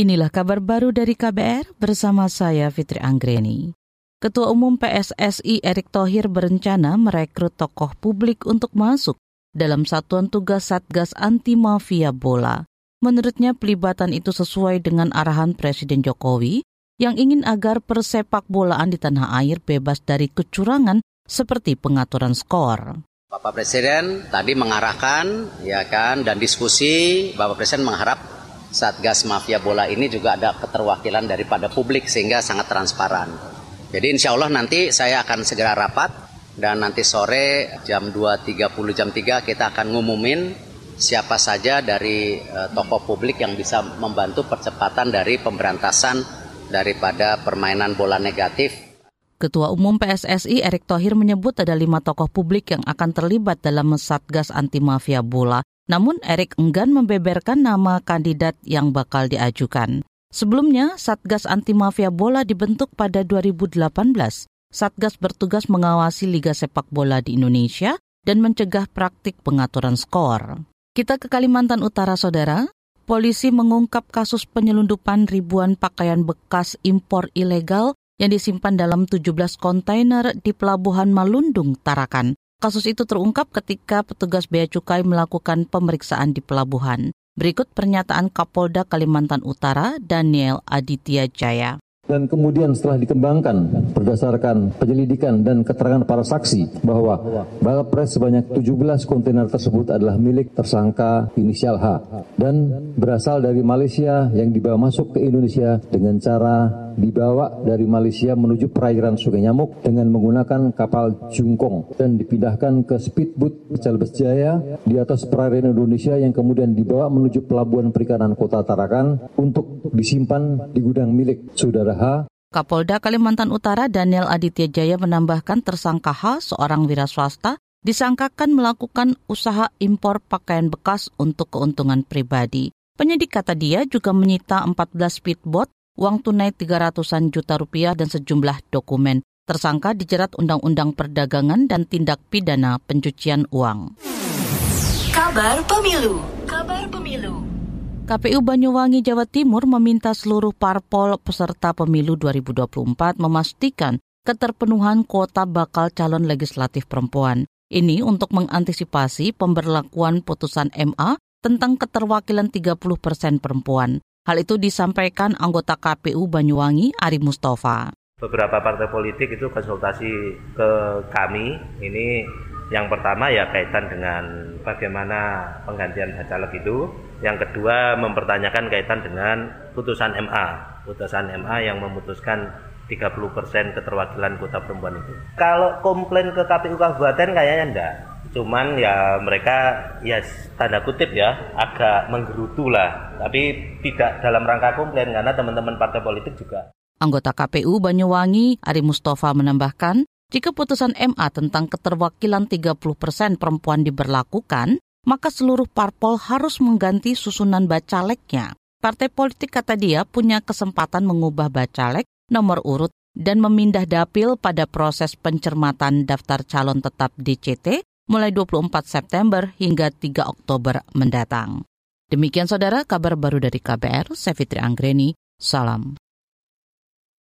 Inilah kabar baru dari KBR bersama saya Fitri Anggreni. Ketua Umum PSSI Erick Thohir berencana merekrut tokoh publik untuk masuk dalam satuan tugas Satgas Anti Mafia Bola. Menurutnya pelibatan itu sesuai dengan arahan Presiden Jokowi yang ingin agar persepak bolaan di tanah air bebas dari kecurangan seperti pengaturan skor. Bapak Presiden tadi mengarahkan ya kan dan diskusi Bapak Presiden mengharap Satgas Mafia Bola ini juga ada keterwakilan daripada publik sehingga sangat transparan. Jadi insya Allah nanti saya akan segera rapat dan nanti sore jam 2.30 jam 3 kita akan ngumumin siapa saja dari uh, tokoh publik yang bisa membantu percepatan dari pemberantasan daripada permainan bola negatif. Ketua Umum PSSI Erick Thohir menyebut ada lima tokoh publik yang akan terlibat dalam Satgas Anti Mafia Bola namun Erik enggan membeberkan nama kandidat yang bakal diajukan. Sebelumnya, Satgas Anti Mafia Bola dibentuk pada 2018. Satgas bertugas mengawasi liga sepak bola di Indonesia dan mencegah praktik pengaturan skor. Kita ke Kalimantan Utara, Saudara. Polisi mengungkap kasus penyelundupan ribuan pakaian bekas impor ilegal yang disimpan dalam 17 kontainer di Pelabuhan Malundung, Tarakan. Kasus itu terungkap ketika petugas bea cukai melakukan pemeriksaan di pelabuhan. Berikut pernyataan Kapolda Kalimantan Utara, Daniel Aditya Jaya dan kemudian setelah dikembangkan berdasarkan penyelidikan dan keterangan para saksi bahwa balapres sebanyak 17 kontainer tersebut adalah milik tersangka inisial H dan berasal dari Malaysia yang dibawa masuk ke Indonesia dengan cara dibawa dari Malaysia menuju perairan Sungai Nyamuk dengan menggunakan kapal Jungkong dan dipindahkan ke speedboat Celebes Jaya di atas perairan Indonesia yang kemudian dibawa menuju pelabuhan perikanan Kota Tarakan untuk disimpan di gudang milik saudara H. Kapolda Kalimantan Utara Daniel Aditya Jaya menambahkan tersangka H, seorang wira swasta, disangkakan melakukan usaha impor pakaian bekas untuk keuntungan pribadi. Penyidik kata dia juga menyita 14 speedboat uang tunai 300-an juta rupiah dan sejumlah dokumen. Tersangka dijerat Undang-Undang Perdagangan dan Tindak Pidana Pencucian Uang. Kabar Pemilu Kabar Pemilu KPU Banyuwangi Jawa Timur meminta seluruh parpol peserta pemilu 2024 memastikan keterpenuhan kuota bakal calon legislatif perempuan. Ini untuk mengantisipasi pemberlakuan putusan MA tentang keterwakilan 30 persen perempuan. Hal itu disampaikan anggota KPU Banyuwangi Ari Mustafa. Beberapa partai politik itu konsultasi ke kami. Ini yang pertama ya kaitan dengan bagaimana penggantian bacalek itu. Yang kedua mempertanyakan kaitan dengan putusan MA. Putusan MA yang memutuskan 30% keterwakilan kota perempuan itu. Kalau komplain ke KPU Kabupaten kayaknya enggak cuman ya mereka ya tanda kutip ya agak menggerutu lah tapi tidak dalam rangka komplain karena teman-teman partai politik juga. Anggota KPU Banyuwangi Ari Mustafa menambahkan jika putusan MA tentang keterwakilan 30 persen perempuan diberlakukan, maka seluruh parpol harus mengganti susunan bacaleknya. Partai politik kata dia punya kesempatan mengubah bacalek, nomor urut, dan memindah dapil pada proses pencermatan daftar calon tetap DCT mulai 24 September hingga 3 Oktober mendatang. Demikian saudara kabar baru dari KBR, saya Fitri Anggreni, salam.